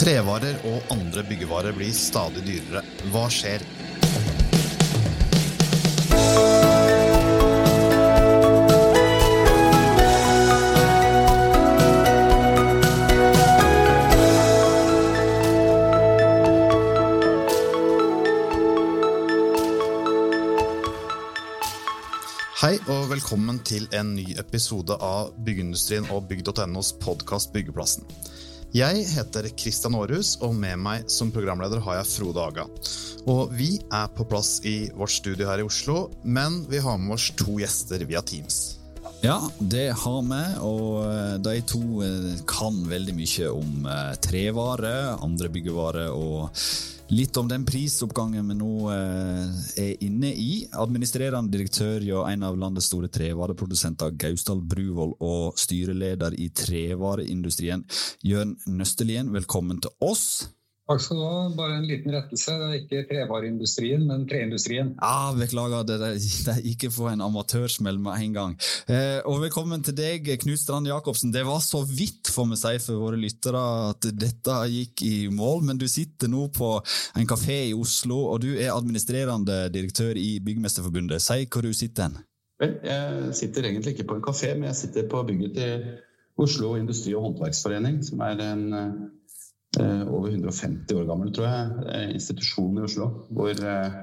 Trevarer og andre byggevarer blir stadig dyrere. Hva skjer? Hei og velkommen til en ny episode av Byggeindustrien og bygg.nos podkast Byggeplassen. Jeg heter Kristian Aarhus, og med meg som programleder har jeg Frode Aga. Og vi er på plass i vårt studio her i Oslo, men vi har med oss to gjester via Teams. Ja, det har vi, og eh, de to eh, kan veldig mye om trevarer, trevare, andre byggevarer og Litt om den prisoppgangen vi nå er inne i. Administrerende direktør hjå en av landets store trevareprodusenter, Gausdal Bruvoll, og styreleder i trevareindustrien, Jørn Nøstelien, velkommen til oss. Takk skal du ha. Bare en liten rettelse. Det er ikke trevareindustrien, men treindustrien. Ja, Beklager, det er ikke for en amatørsmell med en gang. Eh, og velkommen til deg, Knut Strand Jacobsen. Det var så vidt, får vi si for våre lyttere, at dette gikk i mål. Men du sitter nå på en kafé i Oslo, og du er administrerende direktør i Byggmesterforbundet. Si hvor du sitter hen. Vel, jeg sitter egentlig ikke på en kafé, men jeg sitter på bygget til Oslo industri- og håndverksforening, som er en Eh, over 150 år gammel, tror jeg, eh, institusjon i Oslo. Hvor eh,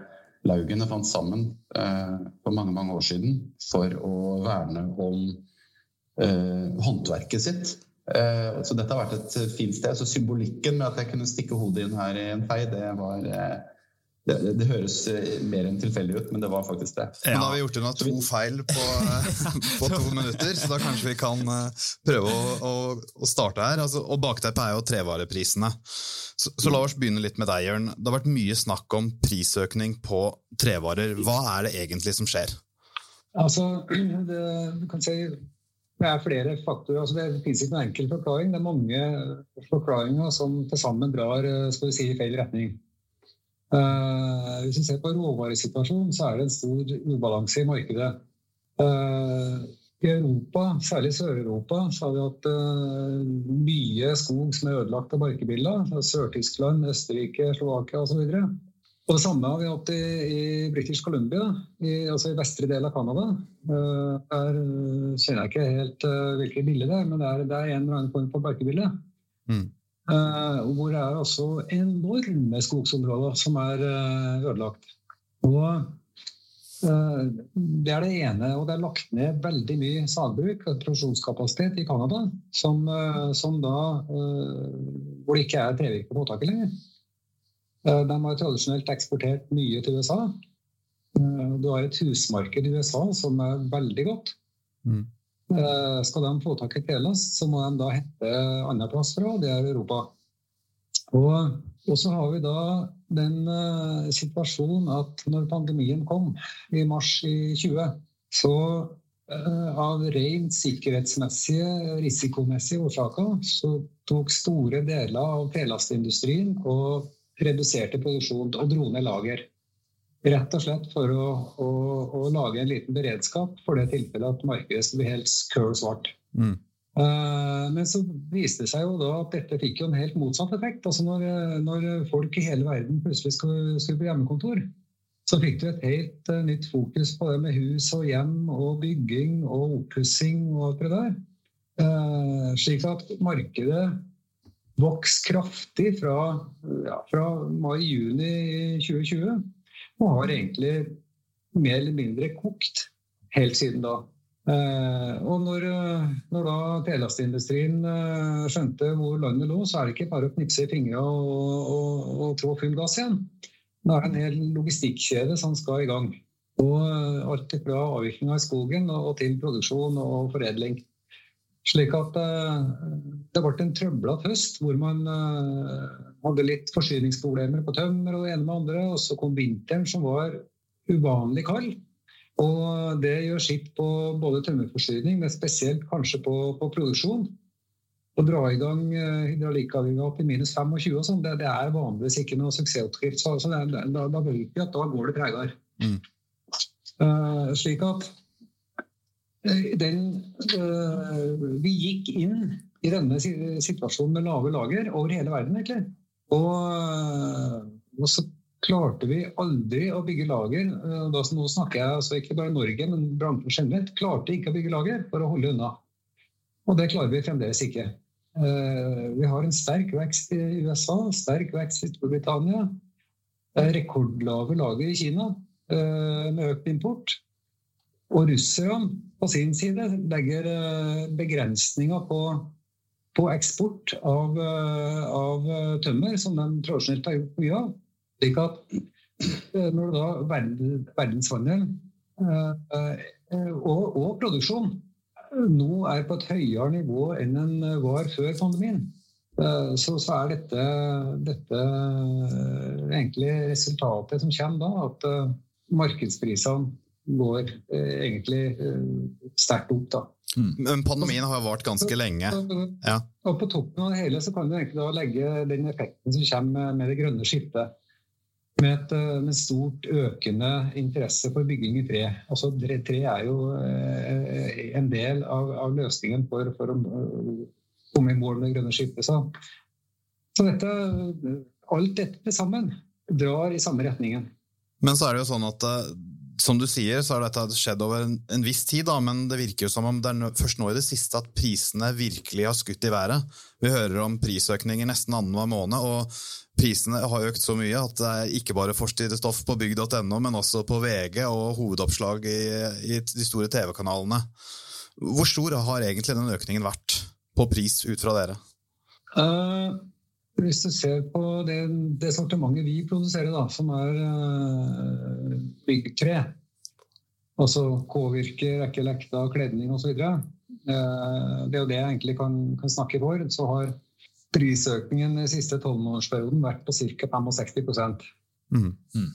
laugene fant sammen for mange mange år siden for å verne om håndverket sitt. Så dette har vært et fint sted. Så symbolikken med at jeg kunne stikke hodet inn her i en fei, det var det, det, det, høres eh, mer enn tilfeldig ut, men det var faktisk det. Ja. Men da har vi gjort unna to feil på, på, to minutter, så da kanskje vi kan eh, prøve å, å, å starte her. Altså, og Bakteppet er jo trevareprisene. Så, så, la oss begynne litt med deg, Jørn. Det har vært mye snakk om prisøkning på trevarer. Hva er det egentlig som skjer? Altså, det, du kan si det er flere faktorer. Altså, det finnes ikke noen enkel forklaring. Det er mange forklaringer som til sammen drar eh, skal vi si, i feil retning. Uh, hvis vi ser på råvaresituasjonen, så er det en stor ubalanse i markedet. Uh, I Europa, særlig Sør-Europa, så har vi hatt uh, mye skog som er ødelagt av barkebiller. Sør-Tyskland, Østerrike, Slovakia osv. Og det samme har vi hatt i, i British Columbia, i, altså i vestre del av Canada. der kjenner jeg ikke helt hvilke biller det er, men det er, det er en eller annen form for barkebille. Mm. Uh, hvor det er også enorme skogsområder som er uh, ødelagt. Og uh, Det er det ene. Og det er lagt ned veldig mye sagbruk produksjonskapasitet i Canada som, som da, hvor det ikke er trevirke på mottaket lenger. De har tradisjonelt eksportert mye til USA. Du har et husmarked i USA som er veldig godt. Mm. Eh, skal de få tak i telast, så må de da hente andre plass fra, det er Europa. Og, og så har vi da den uh, situasjonen at når pandemien kom i mars i 20, så uh, av rent sikkerhetsmessige, risikomessige årsaker, så tok store deler av telastindustrien og reduserte produksjonen og dro ned lager. Rett og slett for å, å, å, lage en liten beredskap for det tilfellet at markedet skulle bli helt køl svart. Mm. Uh, men så viste det seg jo da at dette fikk jo en helt motsatt effekt. Altså når, når folk i hele verden plutselig skulle, skulle på hjemmekontor, så fikk du et helt uh, nytt fokus på det med hus og hjem og bygging og oppussing og alt det der. Uh, slik at markedet vokste kraftig fra, ja, fra mai-juni 2020 og har egentlig mer eller mindre kokt helt siden da. Eh, og når, når da telastindustrien eh, skjønte hvor landet lå, så er det ikke bare å knipse i fingra og, og, og trå full gass igjen. Det er en hel logistikkjede som skal i gang. Og eh, alt fra avvirkninga i skogen og til produksjon og foredling. Slik at det ble en trøblete høst hvor man hadde litt forsyningsproblemer på tømmer og det ene med andre. Og så kom vinteren, som var uvanlig kald. Og det gjør sitt på både tømmerforsyning, men spesielt kanskje på, på produksjon. Å dra i gang eh, hydraulikkaggregat i minus 25 og sånn, det, det, er vanligvis ikke noe suksessoppskrift. Så, så det, da, da vet vi at da går det tregere. Mm. Uh, slik at den uh, Vi gikk inn i denne situasjonen med lave lager over hele verden, egentlig. Og, og så klarte vi aldri å bygge lager. Da, nå snakker jeg altså ikke bare Norge, men bransjen generelt. Klarte ikke å bygge lager for å holde unna. Og det klarer vi fremdeles ikke. Vi har en sterk vekst i USA, sterk vekst i Storbritannia. Rekordlave lager i Kina med økt import. Og russerne på sin side legger begrensninger på, på eksport av, av, tømmer, som de tradisjonelt har gjort mye av. Slik at når da verdenshandelen og, og produksjon nå er på et høyere nivå enn den var før pandemien, så, så er dette, dette, egentlig resultatet som kommer da, at markedsprisene går eh, egentlig eh, sterkt opp. da. Mm. Men pandemien har vart ganske lenge. Ja. Og På toppen av det hele så kan du egentlig da legge den effekten som kommer med det grønne skiftet. Med, et, eh, med stort økende interesse for bygging i tre. Altså, tre er jo en del av, av løsningen for, for, å komme i mål med det grønne skiftet. Så, så dette, alt dette sammen drar i samme retningen. Men så er det jo sånn at som du sier, så har dette skjedd over en, en viss tid, da, men det virker jo som om det er først nå i det siste at prisene virkelig har skutt i været. Vi hører om prisøkninger nesten annenhver måned, og prisene har økt så mye at det er ikke bare forsidestoff på bygg.no, men også på VG og hovedoppslag i, i de store TV-kanalene. Hvor stor har egentlig den økningen vært på pris ut fra dere? Uh, hvis du ser på det, det sortimentet vi produserer, da, som er uh, byggtre, altså K-virker, rekke, lekta, kledning osv. Uh, det er jo det jeg egentlig kan, kan snakke for. Så har prisøkningen den siste tolvmånedersperioden vært på ca. 65 mm. mm.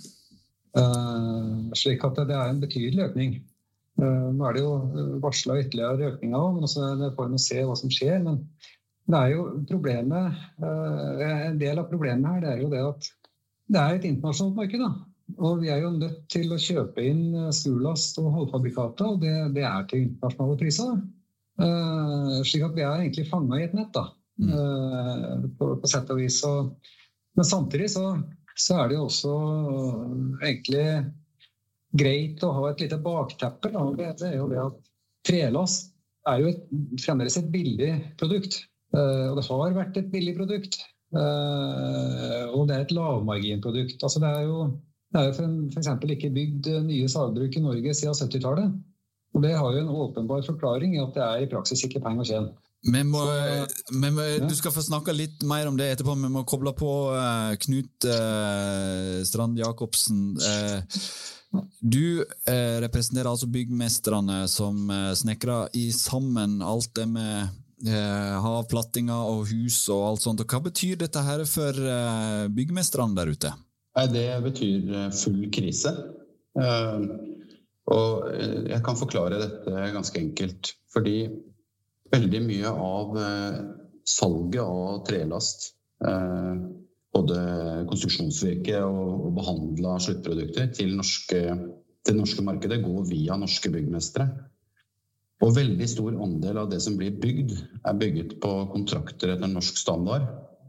Uh, slik at det er en betydelig økning. Uh, nå er det jo varsla ytterligere økninger, men også det får vi se hva som skjer. Men det er jo problemet, eh, En del av problemet her det er jo det at det er et internasjonalt marked. da. Og vi er jo nødt til å kjøpe inn eh, skurlast og halvfabrikater, og det, det, er til internasjonale priser. Uh, slik at vi er egentlig fanga i et nett, da, uh, på, på, sett og vis. Og, men samtidig så, så, er det jo også egentlig greit å ha et lite bakteppe. Da. Det, det er jo det at trelast er jo et, fremdeles et billig produkt. Eh, og det har vært et billig produkt. Eh, og det er et lavmarginprodukt. Altså det er jo det er jo f.eks. ikke bygd nye sagbruk i Norge siden 70-tallet. Og det har jo en åpenbar forklaring i at det er i praksis ikke penger å tjene. Vi må, vi må, du skal få snakke litt mer om det etterpå. Vi må koble på Knut uh, Strand Jacobsen. Uh, du representerer altså byggmestrene som uh, snekrer i sammen alt det med eh, havplattinger og hus og alt sånt. Og hva betyr dette her for eh, byggmesterne der ute? Det betyr eh, full krise. Eh, og eh, jeg kan forklare dette ganske enkelt. Fordi veldig mye av uh, salget av trelast, både konstruksjonsvirke og, behandla sluttprodukter til, norske, til norske markedet, går via norske byggmestere. Og veldig stor andel av det som blir bygd, er bygget på kontrakter etter norsk standard.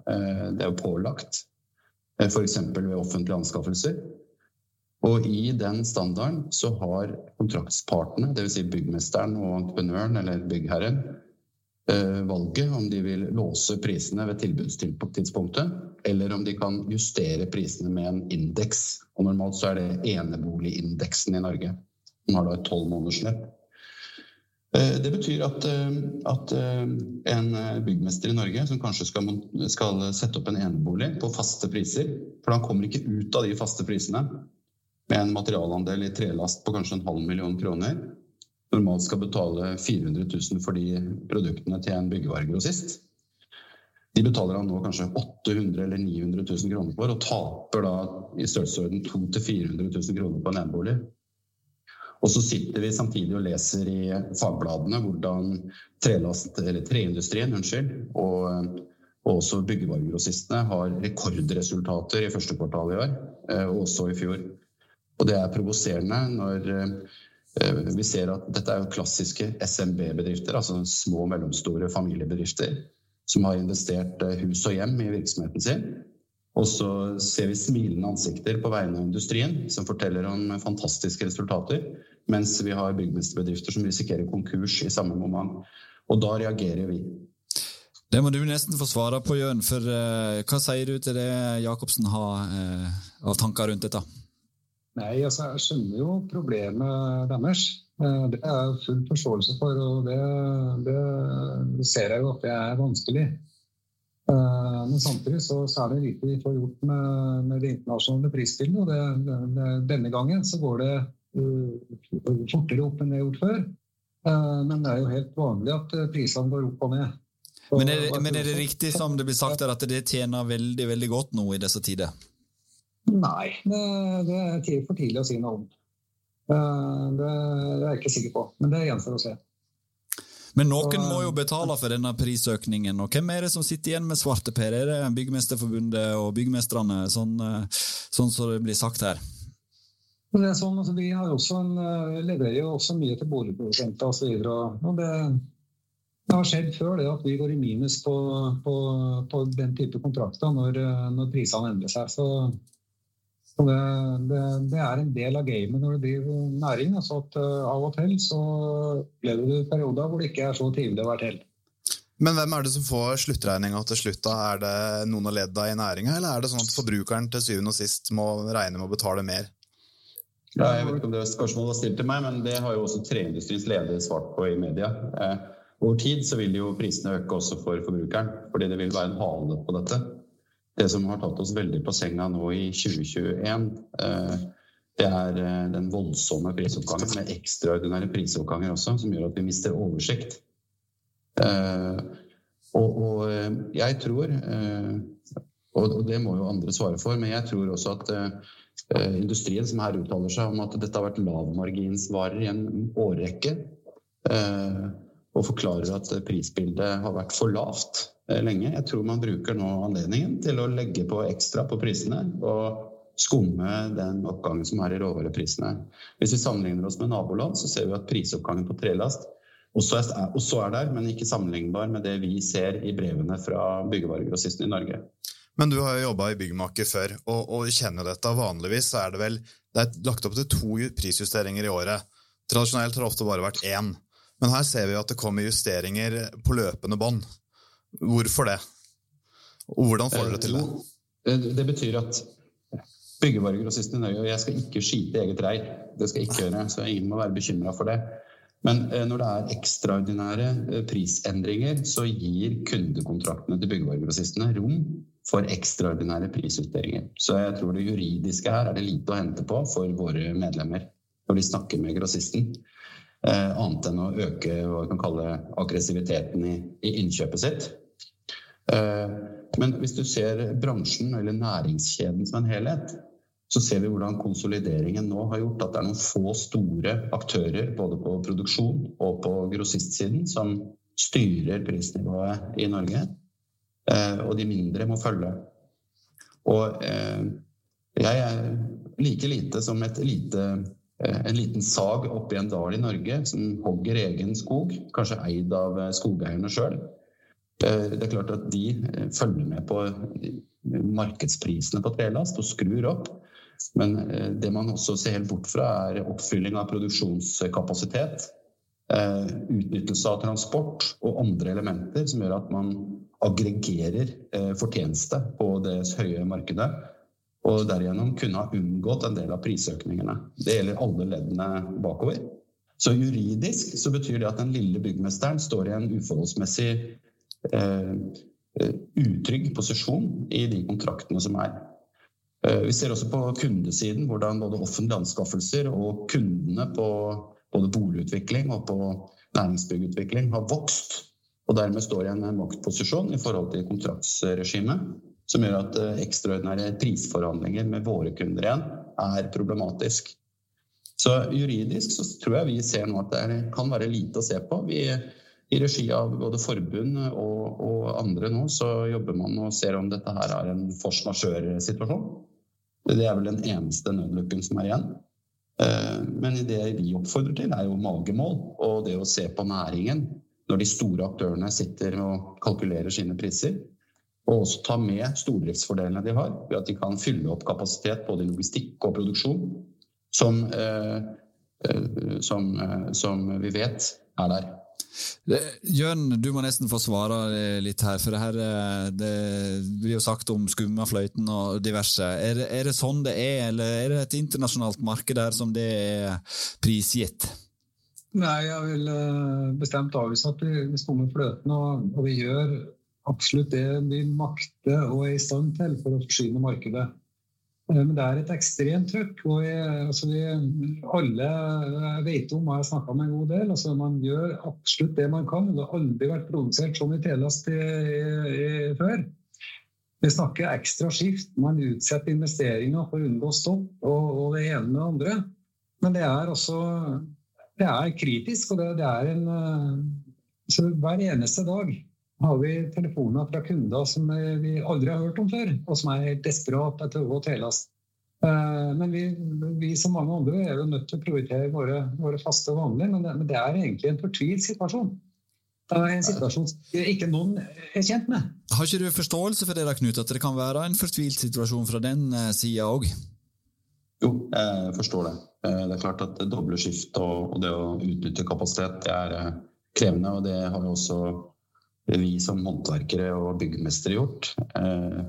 Eh, det er jo pålagt, eh, f.eks. ved offentlige anskaffelser. Og i den standarden så har kontraktspartene, dvs. Si byggmesteren og entreprenøren eller byggherren, eh, valget om de vil låse prisene ved tilbudstidspunktet, eller om de kan justere prisene med en indeks. Og normalt så er det eneboligindeksen i Norge. Den har da et tolv måneders. Eh, det betyr at, eh, at, eh, en byggmester i Norge som kanskje skal, skal, sette opp en enebolig på faste priser, for han kommer ikke ut av de faste prisene med en materialandel i trelast på kanskje en halv million kroner, normalt skal betale 400 000 for de produktene til en byggevaregrossist. De betaler han nå kanskje 800 eller 900 000 kroner for, og taper da i størrelsesorden 200 000-400 000 kroner på en enebolig. Og så sitter vi samtidig og leser i fagbladene hvordan trelast, treindustrien unnskyld, og, og også byggevaregrossistene har rekordresultater i første kvartal i år, eh, og også i fjor. Og det er provoserende når vi ser at dette er jo klassiske SMB-bedrifter, altså små og mellomstore familiebedrifter, som har investert hus og hjem i virksomheten sin. Og så ser vi smilende ansikter på vegne av industrien, som forteller om fantastiske resultater. Mens vi har byggmesterbedrifter som risikerer konkurs i samme moment. Og da reagerer vi. Det må du nesten få svare på, Jørn. For uh, hva sier du til det Jacobsen har uh, av tanker rundt dette? Nei, altså Jeg skjønner jo problemet deres. Uh, det er jeg full forståelse for, og det, det ser jeg jo at det er vanskelig. Men samtidig så, så, er det lite vi får gjort med, med det internasjonale prisbildet. Og det, det, denne gangen så går det fortere opp enn det har gjort før. Uh, men det er jo helt vanlig at prisene går opp og ned. Men, er det, men, er det, riktig som det blir sagt her, at det tjener veldig veldig godt nå i disse tider? Nei, det, det er for tidlig å si noe om. Det, er jeg ikke sikker på, men det gjenstår å se. Men noen må jo betale for denne prisøkningen, og hvem er det som sitter igjen med svarteper? Er det Byggmesterforbundet og byggmesterne, sånn, sånn som det blir sagt her? Det er sånn, altså, vi en, eh, leverer jo også mye til boligprodusenter osv. Det, det har skjedd før det at vi går i minus på, på, på den type kontrakter når, når prisene endrer seg. Så så det, det, det, er en del av gamet når det blir næring. Altså at uh, Av og til så lever du perioder hvor det ikke er så trivelig å være til. Men hvem er det som får sluttregninga til slutt? Er det noen av ledda i næringa, eller er det sånn at forbrukeren til syvende og sist må regne med å betale mer? Ja, jeg vet ikke om det spørsmålet var stilt til meg, men det har jo også treindustriens leder svart på i media. Eh, over tid så vil jo prisene øke også for forbrukeren, fordi det vil være en hale på dette. Det som har tatt oss veldig på senga nå i 2021, eh, det er eh, den voldsomme prisoppgangen med ekstraordinære prisoppganger også, som gjør at vi mister oversikt. Og, og jeg tror, og det må jo andre svare for, men jeg tror også at industrien som her uttaler seg om at dette har vært lavmarginsvarer i en årrekke, og forklarer at prisbildet har vært for lavt. Eh, lenge. Jeg tror man bruker nå anledningen til å legge på ekstra på prisene og skumme den oppgangen som er i råvareprisene. Hvis vi sammenligner oss med naboland, så ser vi at prisoppgangen på trelast også er der, men ikke sammenlignbar med det vi ser i brevene fra byggevaregrossistene i Norge. Men du har jo jobba i byggmaker før, og, og kjenner dette. Vanligvis er det vel det er lagt opp til to prisjusteringer i året. Tradisjonelt har det ofte bare vært én. Men her ser vi at det kommer justeringer på løpende bånd. Hvorfor det? Og hvordan får dere til det? Eh, det betyr at byggevaregrossisten i Norge Og jeg skal ikke skite eget reir, det skal jeg ikke gjøre, så ingen må være bekymra for det. Men eh, når det er ekstraordinære eh, prisendringer, så gir kundekontraktene til byggevaregrossistene rom for ekstraordinære prisjusteringer. Så jeg tror det juridiske her er det lite å hente på for våre medlemmer når de snakker med grossisten. Annet enn å øke hva vi kan kalle aggressiviteten i, i innkjøpet sitt. Eh, men hvis du ser bransjen eller næringskjeden som en helhet, så ser vi hvordan konsolideringen nå har gjort at det er noen få store aktører både på produksjon og på grossistsiden som styrer prisnivået i Norge. Eh, og de mindre må følge. Og eh, jeg er like lite som et lite, en liten sag oppi en dal i Norge som hogger egen skog, kanskje eid av skogeierne sjøl. Eh, det er klart at de eh, følger med på markedsprisene på trelast og skrur opp. Men eh, det man også ser helt bort fra, er oppfylling av produksjonskapasitet. Utnyttelse av transport og andre elementer som gjør at man aggregerer fortjeneste på det høye markedet. Og derigjennom kunne ha unngått en del av prisøkningene. Det gjelder alle leddene bakover. Så juridisk så betyr det at den lille byggmesteren står i en uforholdsmessig Eh, utrygg posisjon i de kontraktene som er. Eh, vi ser også på kundesiden hvordan både offentlige anskaffelser og kundene på både boligutvikling og på næringsbyggutvikling har vokst. Og dermed står i en maktposisjon i forhold til kontraktsregimet. Som gjør at eh, ekstraordinære prisforhandlinger med våre kunder igjen er problematisk. Så juridisk så tror jeg vi ser nå at det kan være lite å se på. Vi i regi av både forbund og, og, andre nå, så jobber man og ser om dette her er en force majeure-situasjon. Det er vel den eneste nødlukken som er igjen. Men det vi oppfordrer til, er jo magemål og det å se på næringen når de store aktørene sitter og kalkulerer sine priser. Og også ta med stordriftsfordelene de har, ved at de kan fylle opp kapasitet både i logistikk og produksjon, som, som, som vi vet er der. Jørn, du må nesten få svare litt her, for det her det blir jo sagt om Skummafløyten og diverse. Er det, er det, sånn det er, eller er det et internasjonalt marked der som det er prisgitt? Nei, jeg vil eh, bestemt avvise at vi skummer fløten, og, og vi gjør absolutt det vi makter og er i stand til for å forsyne markedet. Eh, men det er et ekstremt trøkk. og jeg, altså vi, Alle vet om, og jeg har snakka med en god del. altså Man gjør absolutt det man kan. Det har aldri vært produsert sånn i Telast før. Vi snakker ekstra skift. Man utsetter investeringer for å unngå stopp og, og, det ene med det andre. Men det er også det er kritisk, og det, det er en så Hver eneste dag har vi telefoner fra kunder som vi aldri har hørt om før, og som er helt desperate etter å gå telast. Eh, men vi, vi, som mange andre er jo nødt til å prioritere våre, våre faste og vanlige, men det, men det, er egentlig en fortvilt situasjon. Det er en situasjon som ikke noen er kjent med. Har ikke du forståelse for det, da, Knut, at det kan være en fortvilt situasjon fra den eh, sida òg? Jo, jeg forstår det. Eh, det er klart at doble skift og, det å utnytte kapasitet det er krevende. og det har vi også vi som håndverkere og byggmestere gjort. Eh,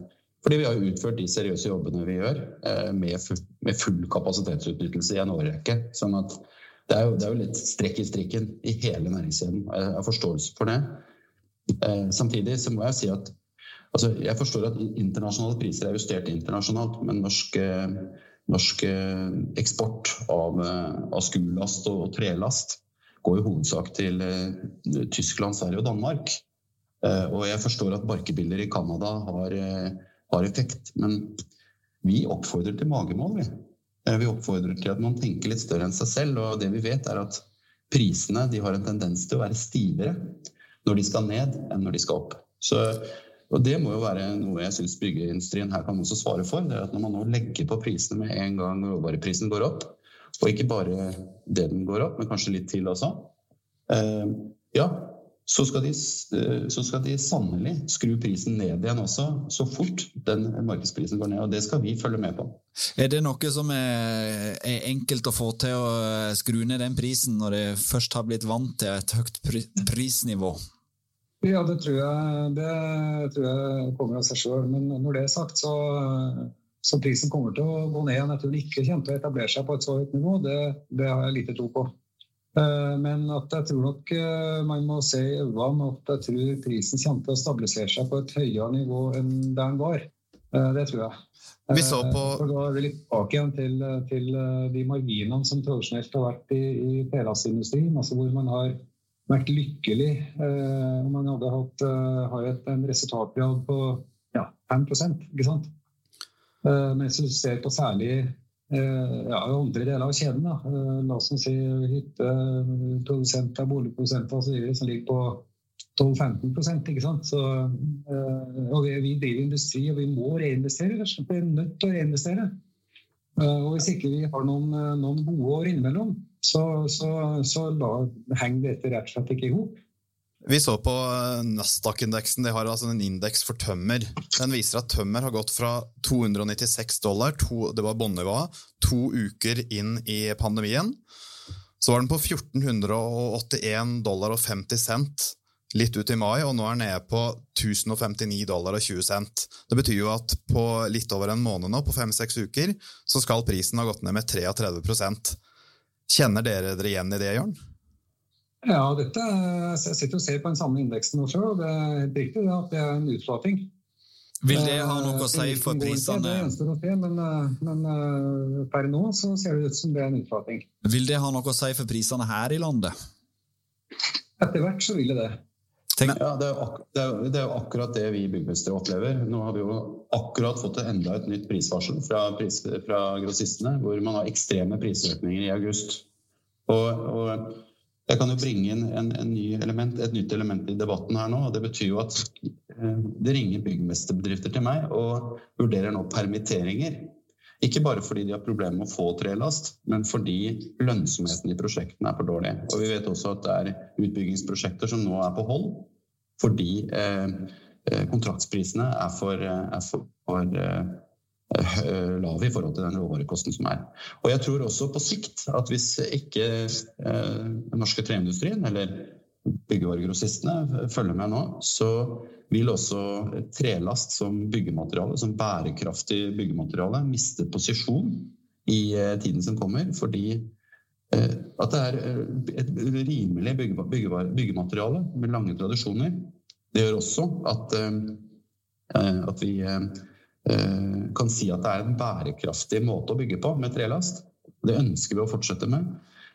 fordi vi har utført de seriøse jobbene vi gjør eh, med full kapasitetsutnyttelse i en årrekke. Sånn at det er, jo, det er jo litt strekk i strikken i hele næringskjeden. Jeg har forståelse for det. Eh, samtidig så må jeg si at altså jeg forstår at internasjonale priser er justert internasjonalt, men norsk, norsk eksport av, av skurlast og trelast går i hovedsak til Tyskland, Sverige og Danmark. Eh, og jeg forstår at barkebiller i Canada har, eh, har, effekt. Men vi oppfordrer til magemål, vi. Eh, vi oppfordrer til at man tenker litt større enn seg selv. Og det vi vet, er at prisene har en tendens til å være stivere når de skal ned, enn når de skal opp. Så, og det må jo være noe jeg syns byggeindustrien her kan også svare for. det er at Når man nå legger på prisene med en gang råvareprisen går opp, og ikke bare det den går opp, men kanskje litt til også, ja, så skal de, eh, så skal de sannelig skru prisen ned igjen også, så fort den markedsprisen går ned. Og det skal vi følge med på. Er det noe som er, er enkelt å få til å eh, skru ned den prisen, når det først har blitt vant til et høyt prisnivå? Ja, det tror jeg, det tror jeg kommer av seg sjøl. Men når det er sagt, så, så prisen kommer til å gå ned igjen. Jeg tror den ikke kommer til å etablere seg på et så høyt nivå. Det, det har jeg lite tro på. Eh, men at jeg tror nok eh, man må se i øynene at jeg tror prisen kommer til å stabilisere seg på et høyere nivå enn der den var. Eh, det tror jeg. Vi så på... For da er vi litt tilbake igjen til, til, de marginene som tradisjonelt har vært i, i PLAS-industrien. Altså hvor man har vært lykkelig om man hadde hatt har et, en resultatgrad på ja, 5 ikke sant? Mens du ser på særlig ja, andre deler av kjeden. Da. Eh, la oss si hytteprodusenter, boligprodusenter osv. som ligger på 12-15 ikke sant? Så, eh, og vi, vi, driver industri, og vi må reinvestere. Vi er nødt til å reinvestere. Og hvis ikke vi har noen, noen gode år innimellom, så, så, så henger dette rett og slett ikke i hop. Vi så på eh, Nasdaq-indeksen. De har altså en indeks for tømmer. Den viser at tømmer har gått fra 296 dollar, to, det var båndnivået, to uker inn i pandemien. Så var den på 1481 dollar og 50 cent litt ut i mai, og nå er den nede på 1059 dollar og 20 cent. Det betyr jo at på litt over en måned nå, på fem-seks uker, så skal prisen ha gått ned med 33 Kjenner dere dere igjen i det, Jørn? Ja, dette, jeg sitter og ser på den samme indeksen nå sjøl, og det er helt riktig at det er en utflating. Vil det ha noe å si eh, for prisene? Det gjenstår å se, men, eh, men eh, per nå så ser det ut som det er en utflating. Vil det ha noe å si for prisene her i landet? Etter hvert så vil det det. Tenk. Ja, det er, det, er, det er, akkurat det vi byggmestere opplever. Nå har vi jo akkurat fått enda et nytt prisvarsel fra, pris, fra grossistene, hvor man har ekstreme prisøkninger i august. Og, og jeg kan jo bringe inn en, en ny element, et nytt element i debatten her nå. og Det betyr jo at eh, det ringer byggmesterbedrifter til meg og vurderer nå permitteringer. Ikke bare fordi de har problemer med å få trelast, men fordi lønnsomheten i prosjektene er for dårlig. Og vi vet også at det er utbyggingsprosjekter som nå er på hold fordi eh, eh kontraktsprisene er for, er for, for eh, lave i forhold til den råvarekosten som er. Og jeg tror også på sikt at hvis ikke eh, den norske treindustrien, eller byggevaregrossistene, følger med nå, så vil også trelast som byggemateriale, som bærekraftig byggemateriale, miste posisjon i eh, tiden som kommer. Fordi at det er et rimelig byggemateriale med lange tradisjoner. Det gjør også at, at vi kan si at det er en bærekraftig måte å bygge på med trelast. Det ønsker vi å fortsette med.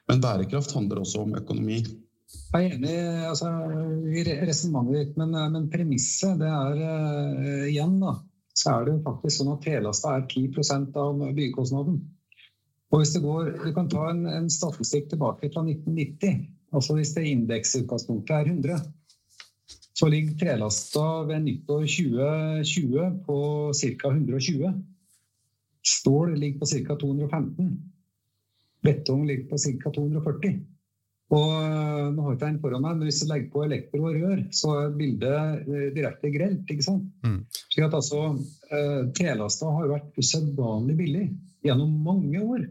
Men bærekraft handler også om økonomi. Jeg er enig altså, i resonnementet ditt, men, men, premisset det er uh, igjen da, så er det faktisk sånn at trelasta er 10% av byggekostnaden. Og hvis det går, Du kan ta en, en statistikk tilbake fra 1990. altså Hvis det indeksutgangspunktet er 100, så ligger trelasta ved nyttår 2020 på ca. 120. Stål ligger på ca. 215. Betong ligger på ca. 240. Og eh, nå har jeg ikke den foran meg, men Hvis du legger på elektro og rør, så er bildet eh, direkte grelt. ikke sant? Mm. Slik at altså, eh, Telasta har vært usedvanlig billig gjennom mange år.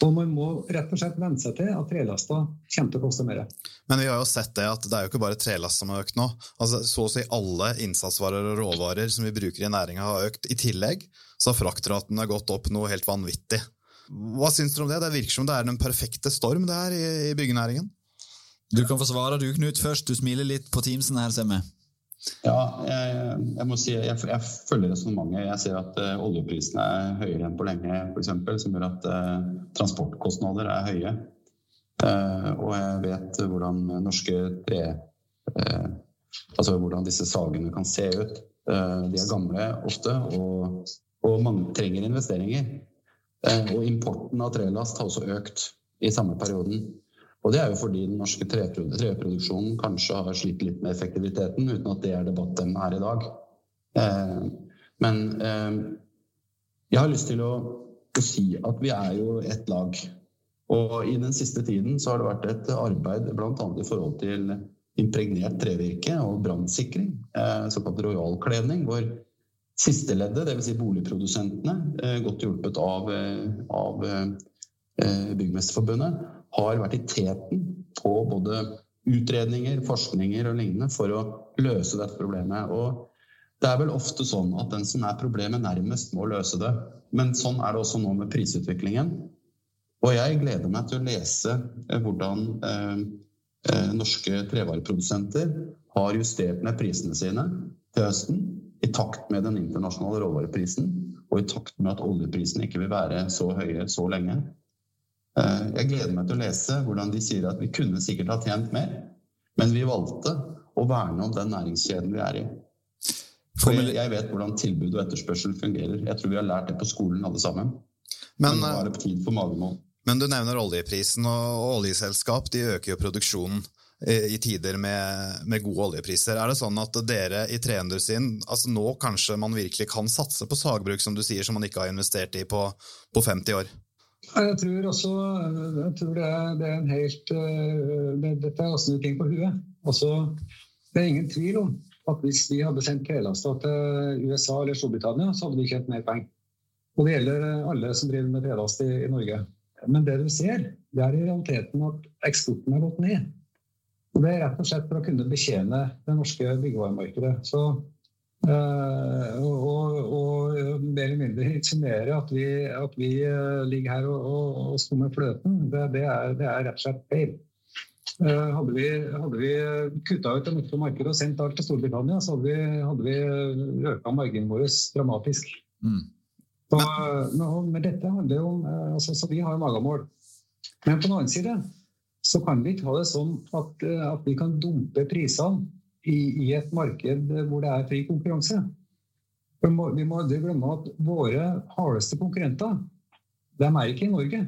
Og man må rett og slett venne seg til at trelasta kommer til å koste mer. Men vi har jo sett det at det er jo ikke bare trelast som har økt nå. Altså, så å si alle innsatsvarer og råvarer som vi bruker i næringa har økt. I tillegg så har fraktratene gått opp noe helt vanvittig. Hva syns dere om det? Det virker som det er den perfekte storm det er i, i byggenæringen. Du kan få svare du, Knut, først. Du smiler litt på Teamsen her, ser vi. Ja, jeg, jeg, må si jeg, jeg følger resonnementet. Jeg ser at uh, oljeprisene er høyere enn på lenge, f.eks. Som gjør at uh, transportkostnader er høye. Uh, og jeg vet hvordan norske tre Altså hvordan disse sagene kan se ut. de er gamle ofte, og, og mange trenger investeringer. Eh, og importen av trelast har også økt i samme perioden. Og det er jo fordi den norske treproduksjonen kanskje har slitt litt med effektiviteten, uten at det er debatten her i dag. Eh, men eh, jeg har lyst til å, si at vi er jo ett lag. Og i den siste tiden så har det vært et arbeid bl.a. i forhold til impregnert trevirke og brannsikring, såkalt rojalkledning, hvor siste leddet, dvs. Si boligprodusentene, eh, godt hjulpet av, eh, av eh, Byggmesterforbundet, har vært i teten på både utredninger, forskninger og lignende for å løse dette problemet. Og det er vel ofte sånn at den som er problemet nærmest, må løse det. Men sånn er det også nå med prisutviklingen. Og jeg gleder meg til å lese hvordan eh, norske trevareprodusenter har justert ned prisene sine til høsten i takt med den internasjonale råvareprisen og i takt med at oljeprisen ikke vil være så høye så lenge. Eh, jeg gleder meg til å lese hvordan de sier at vi kunne sikkert ha tjent mer, men vi valgte å verne om den næringskjeden vi er i. For jeg vet hvordan tilbud og etterspørsel fungerer. Jeg tror vi har lært det på skolen alle sammen. Men, men nå er det tid for magemål. Men du nevner oljeprisen, og oljeselskap de øker jo produksjonen i tider med, med, gode oljepriser. Er det sånn at dere i treindustrien altså nå kanskje man virkelig kan satse på sagbruk, som du sier, som man ikke har investert i på, på 50 år? Jeg tror også jeg tror det, er, det er en helt eh, det, Dette er å snu ting på huet. Altså, det er ingen tvil om at hvis vi hadde sendt trelasta til USA eller Storbritannia, så hadde vi tjent mer penger. Og det gjelder alle som driver med trelast i, i Norge. Men det du ser, det er i realiteten at eksporten har gått ned. Og det er rett og slett for å kunne betjene det norske byggevaremarkedet. Så, øh, og, og, mer eller mindre insinuere at at vi uh, ligger her og, og, og skummer fløten, det, det, er, det, er, rett og slett feil. Uh, hadde vi, hadde vi kutta ut det norske markedet og sendt alt til Storbritannia, så hadde vi, hadde vi øka marginen vår dramatisk. Mm. Så, men, dette handler jo om altså, Så vi har magemål. Men på den annen side så kan vi ikke ha det sånn at, eh, at vi kan dumpe prisene i, i, et marked hvor det er fri konkurranse. Vi må, vi må glemme at våre hardeste konkurrenter de er ikke i Norge,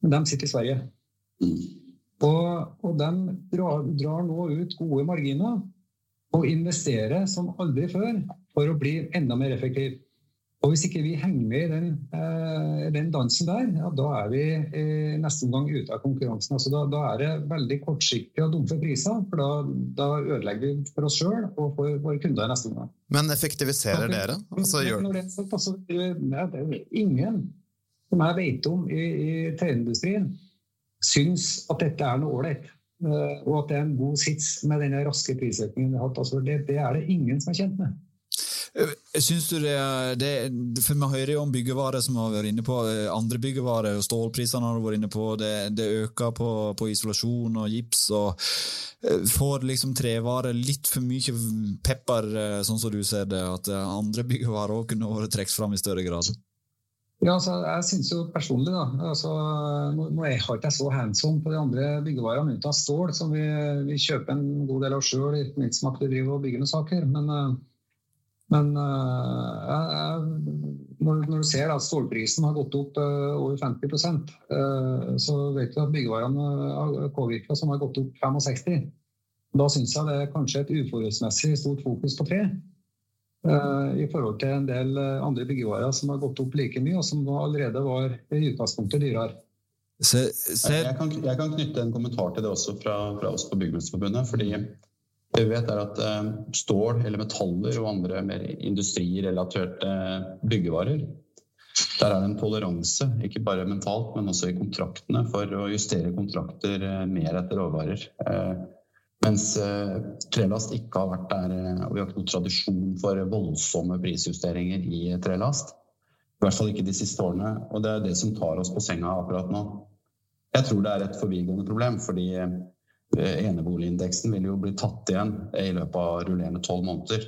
men de sitter i Sverige. Og, og de drar, drar, nå ut gode marginer og investerer som aldri før for å bli enda mer effektiv. Og Hvis ikke vi henger med i den, eh, den dansen der, ja, da er vi eh, neste omgang ute av konkurransen. Altså, da, da, er det veldig kortsiktige og dumpe priser, for da, da ødelegger vi for oss sjøl og for våre kunder i neste omgang. Men effektiviserer for, dere? Altså, gjør... det, altså, det er ingen som jeg vet om i, i treindustrien, syns at dette er noe ålreit. Eh, og at det er en god sits med den raske prisøkningen vi har hatt. Altså, det, det er det ingen som er kjent med. Eh, syns du det, det, For Vi hører jo om byggevarer som har vært inne på eh, andre byggevarer. og Stålprisene har vært inne på. Det, det øker på, på, isolasjon og gips. og eh, Får liksom trevarer litt for mye pepper, sånn som du ser det? At andre byggevarer òg kunne vært trukket fram i større grad? Ja, altså, jeg synes jo personlig da, altså, Nå, nå er jeg ikke så hands-on på de andre byggevarene unntatt stål, som vi, vi, kjøper en god del av sjøl, ikke minst som at vi driver og bygger noen saker. Men men uh, når, når, du ser at stålprisen har gått opp uh, over 50 uh, eh, så vet du at byggevarene har påvirka som har gått opp 65 Da syns jeg det er kanskje et uforholdsmessig stort fokus på tre. I forhold til en del andre byggevarer som har gått opp like mye, og som allerede var i utgangspunktet dyrere. Se, se. Jeg, kan, jeg, kan, knytte en kommentar til det også fra, fra oss på Byggmesterforbundet. fordi det vi vet er at eh, Stål eller metaller og andre mer industrirelaterte byggevarer der er det en toleranse, ikke bare mentalt, men også i kontraktene, for å justere kontrakter eh, mer etter råvarer. Eh, mens trelast ikke har vært der, og vi har ikke noen tradisjon for voldsomme prisjusteringer i trelast. I hvert fall ikke de siste årene. Og det er det som tar oss på senga akkurat nå. Jeg tror det er et forbigående problem, fordi Eh, eneboligindeksen vil jo bli tatt igjen i løpet av rullerende tolv måneder.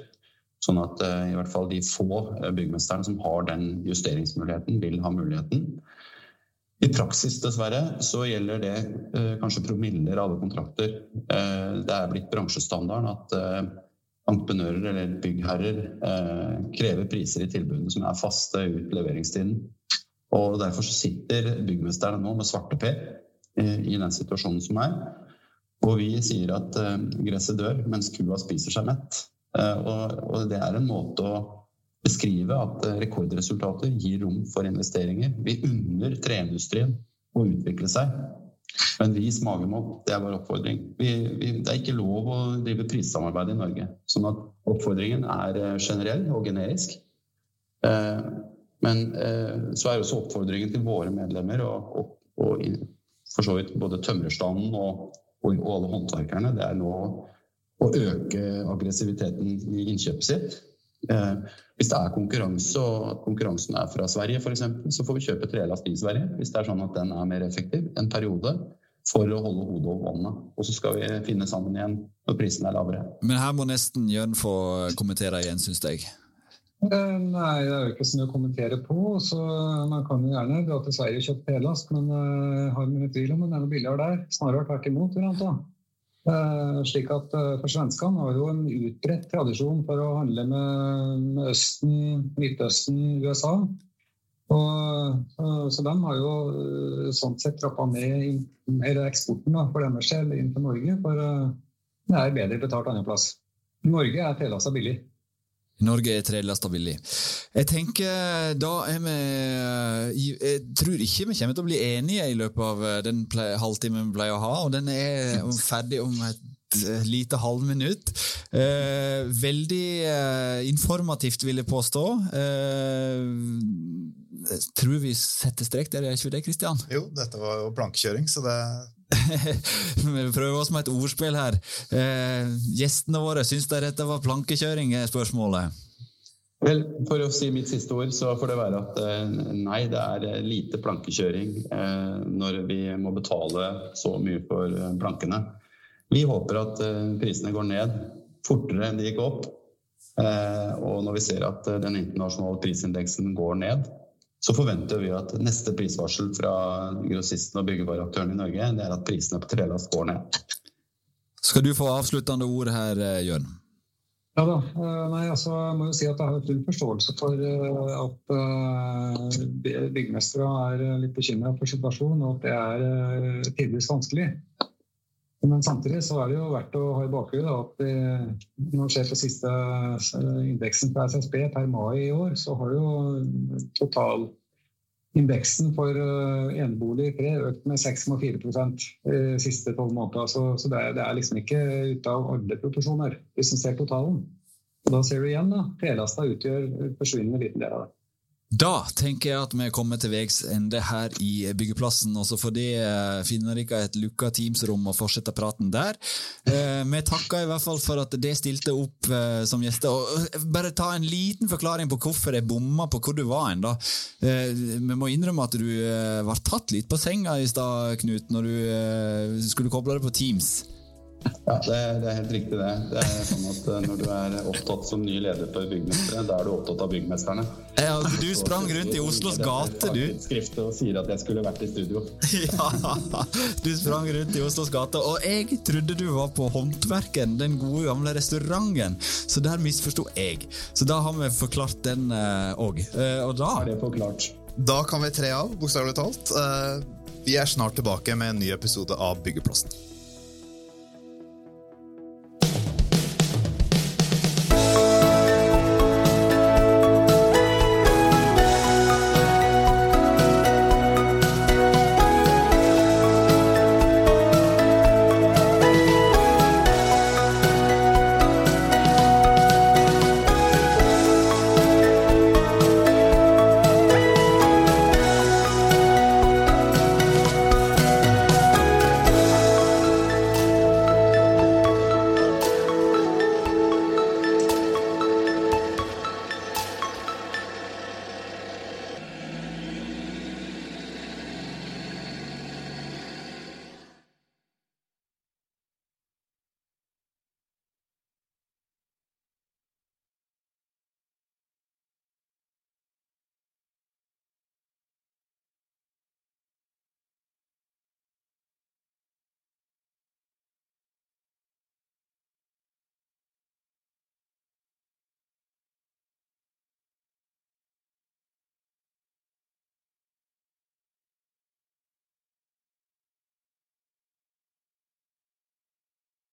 Sånn at uh, i hvert fall de få eh, byggmesterne som har den justeringsmuligheten, vil ha muligheten. I praksis, dessverre, så gjelder det kanskje promiller av alle kontrakter. Det er blitt bransjestandarden at entreprenører eller byggherrer krever priser i tilbudene som er faste ut leveringstiden. Og derfor sitter byggmesterne nå med svarteper i den situasjonen som er. Og vi sier at uh, gresset dør mens kua spiser seg mett. Uh, og, det er en måte å beskrive at uh, rekordresultater gir rom for investeringer. Vi unner treindustrien å utvikle seg. Men vis magemål, det er vår oppfordring. Vi, vi, det er ikke lov å drive prissamarbeid i Norge. sånn at oppfordringen er generell og generisk. Men så er også oppfordringen til våre medlemmer og, og, og for så vidt både tømrerstanden og og alle håndverkerne, det er nå å øke aggressiviteten i innkjøpet sitt. Eh, hvis det er konkurranse, og konkurransen er fra Sverige f.eks., så får vi kjøpe trelast i Sverige. Hvis det er sånn at den er mer effektiv en periode for å holde hodet over vannet. Og så skal vi finne sammen igjen når prisen er lavere. Men her må nesten Jørn få kommentere igjen, syns jeg. Eh, nei, det er jo ikke så mye å kommentere på. så Man kan jo gjerne dra til Sverige og kjøpe pelast, men uh, har mine tvil om det er noe billigere der. Snarere tvert imot. Uh, slik at uh, For svenskene har jo en utbredt tradisjon for å handle med, med Østen, Midtøsten, USA. Og, uh, så de har jo sånn sett trappa ned eksporten da, for deres del inn til Norge. For det er bedre betalt andreplass. Norge er telasta billig. Norge er trelasta billig. Jeg tenker da er vi Jeg tror ikke vi kommer til å bli enige i løpet av eh, den halvtimen vi pleier å ha, og den er ferdig om et eh, lite halvminutt. Eh, veldig eh, informativt, vil jeg påstå. Eh, tror vi setter strek der, er ikke det, Kristian? Jo, dette var jo plankekjøring, så det Vi prøver oss med et ordspill her. Eh, gjestene våre, syns de dette var plankekjøring? er spørsmålet. Vel, For å si mitt siste ord, så får det være at eh, nei, det er eh, lite plankekjøring eh, når vi må betale så mye for eh, plankene. Vi håper at eh, prisene går ned fortere enn de gikk opp. og når vi ser at den internasjonale prisindeksen går ned, så forventer vi at neste prisvarsel fra grossisten og byggevareaktøren i Norge, det er at prisene på trelast går ned. Skal du få avsluttende ord her, eh, Jørn? Ja da. Eh, nei, altså, jeg må jo si at jeg har full forståelse for eh, at byggmestere er litt bekymra for situasjonen, og at det er tidvis vanskelig. Men samtidig så er det jo verdt å ha i bakhodet at når det ser på siste indeksen på SSB per mai i år, så har jo totalindeksen for enebolig i tre økt med 6,4 de siste tolv månedene. Så, så det, er, det, er, liksom ikke ute av alle proporsjoner hvis en ser totalen. Og da ser du igjen da, trelasta utgjør forsvinnende liten del av det. Da tenker jeg at vi er kommet til veis ende her i byggeplassen. og så får det eh, finner dere et lukka Teams-rom og fortsette praten der. Eh, vi takker i hvert fall for at det stilte opp eh, som gjester. og Bare ta en liten forklaring på hvorfor jeg bomma på hvor du var hen. Vi må innrømme at du var tatt litt på senga i stad, Knut, når du skulle koble deg på Teams. Ja, det, det, er helt riktig det. Det er sånn at eh, Når du er opptatt som ny leder for Byggmestere, da er du opptatt av byggmesterne. Ja, du sprang rundt i Oslos gate, du. Skrift og sier at jeg skulle vært i studio. Ja, du sprang rundt i Oslos gate, og jeg trodde du var på Håndverken, den gode gamle restauranten. Så der misforsto jeg. Så da har vi forklart den òg. Uh, uh, og da Er det forklart? Da kan vi tre av, bokstavelig talt. Vi er snart tilbake med en ny episode av Byggeplassen.